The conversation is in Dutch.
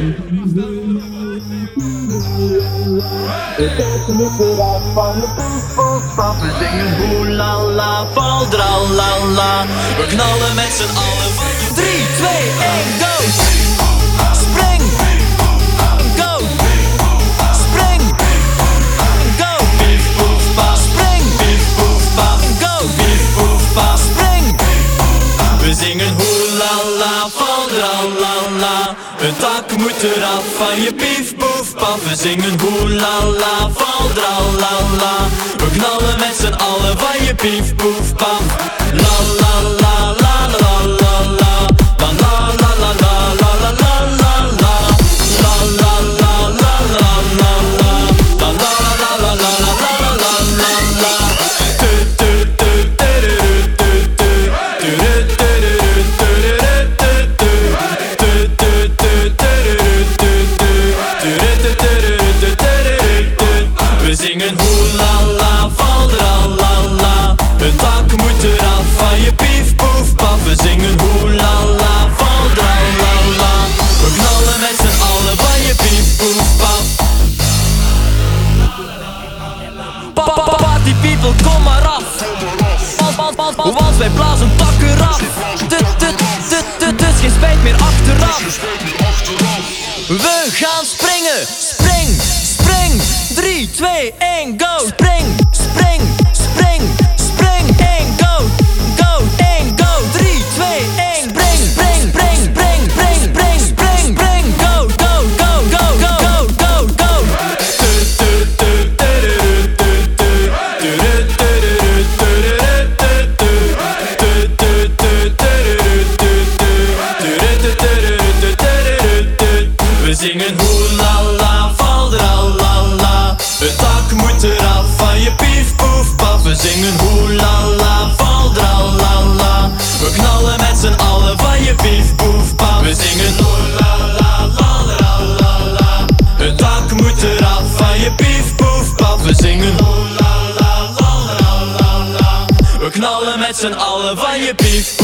Ik kijk nu vooruit van de voetbalstad. We zingen boelala, valdra la la. We knallen met z'n allen. af la la. Een tak moet eraf van je pief boef paf. We zingen boelala, la la la la. We knallen met z'n allen van je pief boef paf. La la la. la la, van la la. Hun takken moeten eraf van je pief, poef, paf. We zingen hoe la la, er la la la. We knallen met z'n allen van je pief, poef, paf. Pa -pa -pa Party people, kom maar af. Want wij blazen takken af. Dus geen spijt meer achteraf. Hey, go, spring. van je bief. We zingen ho la la la la la la. Het dak moet eraf van je bief, boef. We zingen ho la la la la la la. We knallen met z'n allen van je bief,